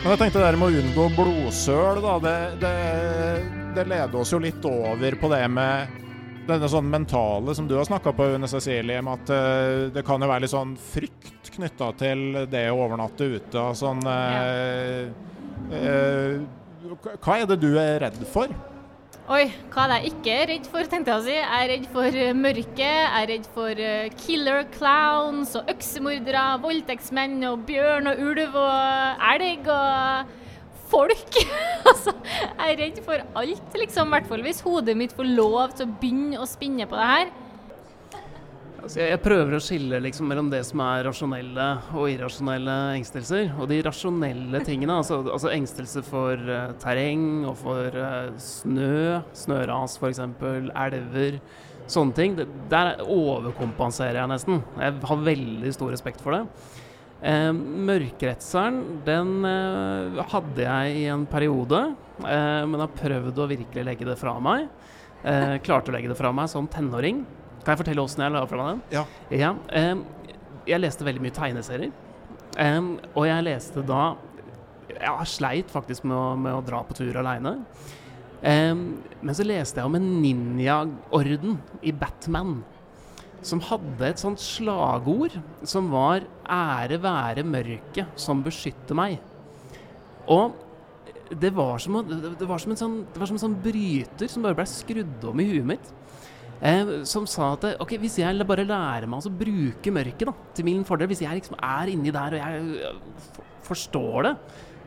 Men jeg tenkte det med å unngå blodsøl, da, det, det, det leder oss jo litt over på det med denne sånn mentale som du har snakka på, Une Cecilie, med at eh, det kan jo være litt sånn frykt knytta til det å overnatte ute. Sånn, eh, eh, hva er det du er redd for? Oi, hva er jeg ikke redd for, tenkte jeg å si. Jeg er redd for eh, mørket, jeg er redd for eh, killer clowns og øksemordere, voldtektsmenn og bjørn og ulv og elg og folk. altså, jeg er redd for alt, liksom. I hvert fall hvis hodet mitt får lov til å begynne å spinne på det her. Altså, jeg, jeg prøver å skille liksom, mellom det som er rasjonelle og irrasjonelle engstelser. Og de rasjonelle tingene, altså, altså engstelse for uh, terreng og for uh, snø, snøras f.eks., elver, sånne ting. Det, der overkompenserer jeg nesten. Jeg har veldig stor respekt for det. Eh, mørkretseren, den eh, hadde jeg i en periode, eh, men har prøvd å virkelig legge det fra meg. Eh, klarte å legge det fra meg som tenåring. Kan jeg fortelle åssen jeg la fra meg den? Ja. Ja, um, jeg leste veldig mye tegneserier. Um, og jeg leste da Jeg sleit faktisk med å, med å dra på tur aleine. men så leste jeg om en ninjaorden i Batman. Som hadde et sånt slagord som var 'ære være mørket som beskytter meg'. Og det var som, det det var som, en, sånn, det var som en sånn bryter som bare ble skrudd om i huet mitt. Eh, som sa at ok, hvis jeg bare lærer meg å bruke mørket da, til min fordel, hvis jeg liksom er inni der og jeg forstår det,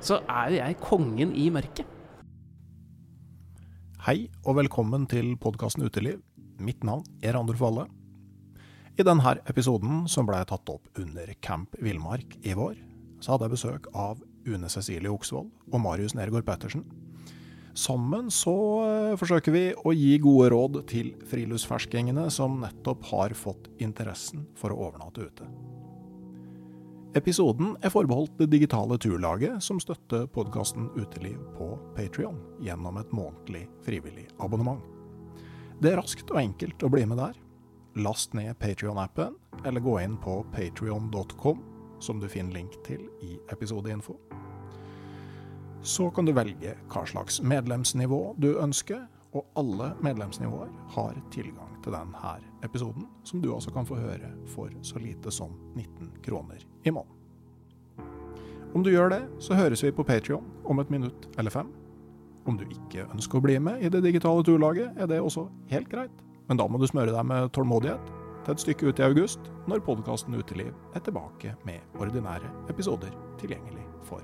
så er jo jeg kongen i mørket. Hei og velkommen til podkasten Uteliv. Mitt navn er Randulf Valle. I denne episoden, som ble tatt opp under Camp Villmark i vår, så hadde jeg besøk av Une Cecilie Oksvold og Marius Nergård Pettersen. Sammen så eh, forsøker vi å gi gode råd til friluftsferskingene som nettopp har fått interessen for å overnatte ute. Episoden er forbeholdt det digitale turlaget som støtter podkasten Uteliv på Patrion gjennom et månedlig frivillig abonnement. Det er raskt og enkelt å bli med der. Last ned Patrion-appen, eller gå inn på patrion.com, som du finner link til i episodeinfo. Så kan du velge hva slags medlemsnivå du ønsker, og alle medlemsnivåer har tilgang til denne episoden, som du også kan få høre for så lite som 19 kroner i måneden. Om du gjør det, så høres vi på Patrion om et minutt eller fem. Om du ikke ønsker å bli med i det digitale turlaget, er det også helt greit, men da må du smøre deg med tålmodighet til et stykke ut i august, når podkasten Uteliv er tilbake med ordinære episoder tilgjengelig for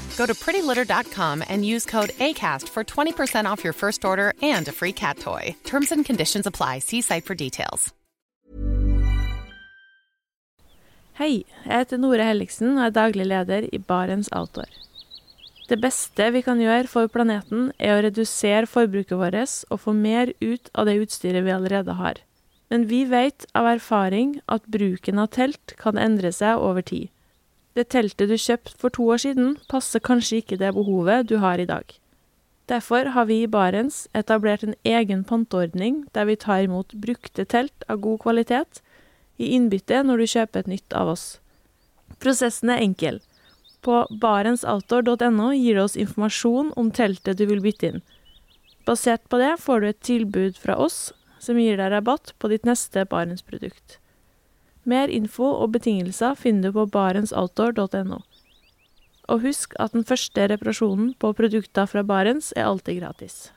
Go to prettylitter.com and use code ACAST for 20% off your first order and a free cat toy. Terms and conditions apply. See site for details. Hei, jeg heter Nore Helligsen og er daglig leder i Barents Outdoor. Det beste vi kan gjøre for planeten, er å redusere forbruket vårt og få mer ut av det utstyret vi allerede har. Men vi vet av erfaring at bruken av telt kan endre seg over tid. Det teltet du kjøpte for to år siden, passer kanskje ikke det behovet du har i dag. Derfor har vi i Barents etablert en egen panteordning der vi tar imot brukte telt av god kvalitet i innbytte når du kjøper et nytt av oss. Prosessen er enkel. På barentsoutdoor.no gir det oss informasjon om teltet du vil bytte inn. Basert på det får du et tilbud fra oss som gir deg rabatt på ditt neste Barents-produkt. Mer info og betingelser finner du på barentsoutdoor.no. Og husk at den første reparasjonen på produkter fra Barents er alltid gratis.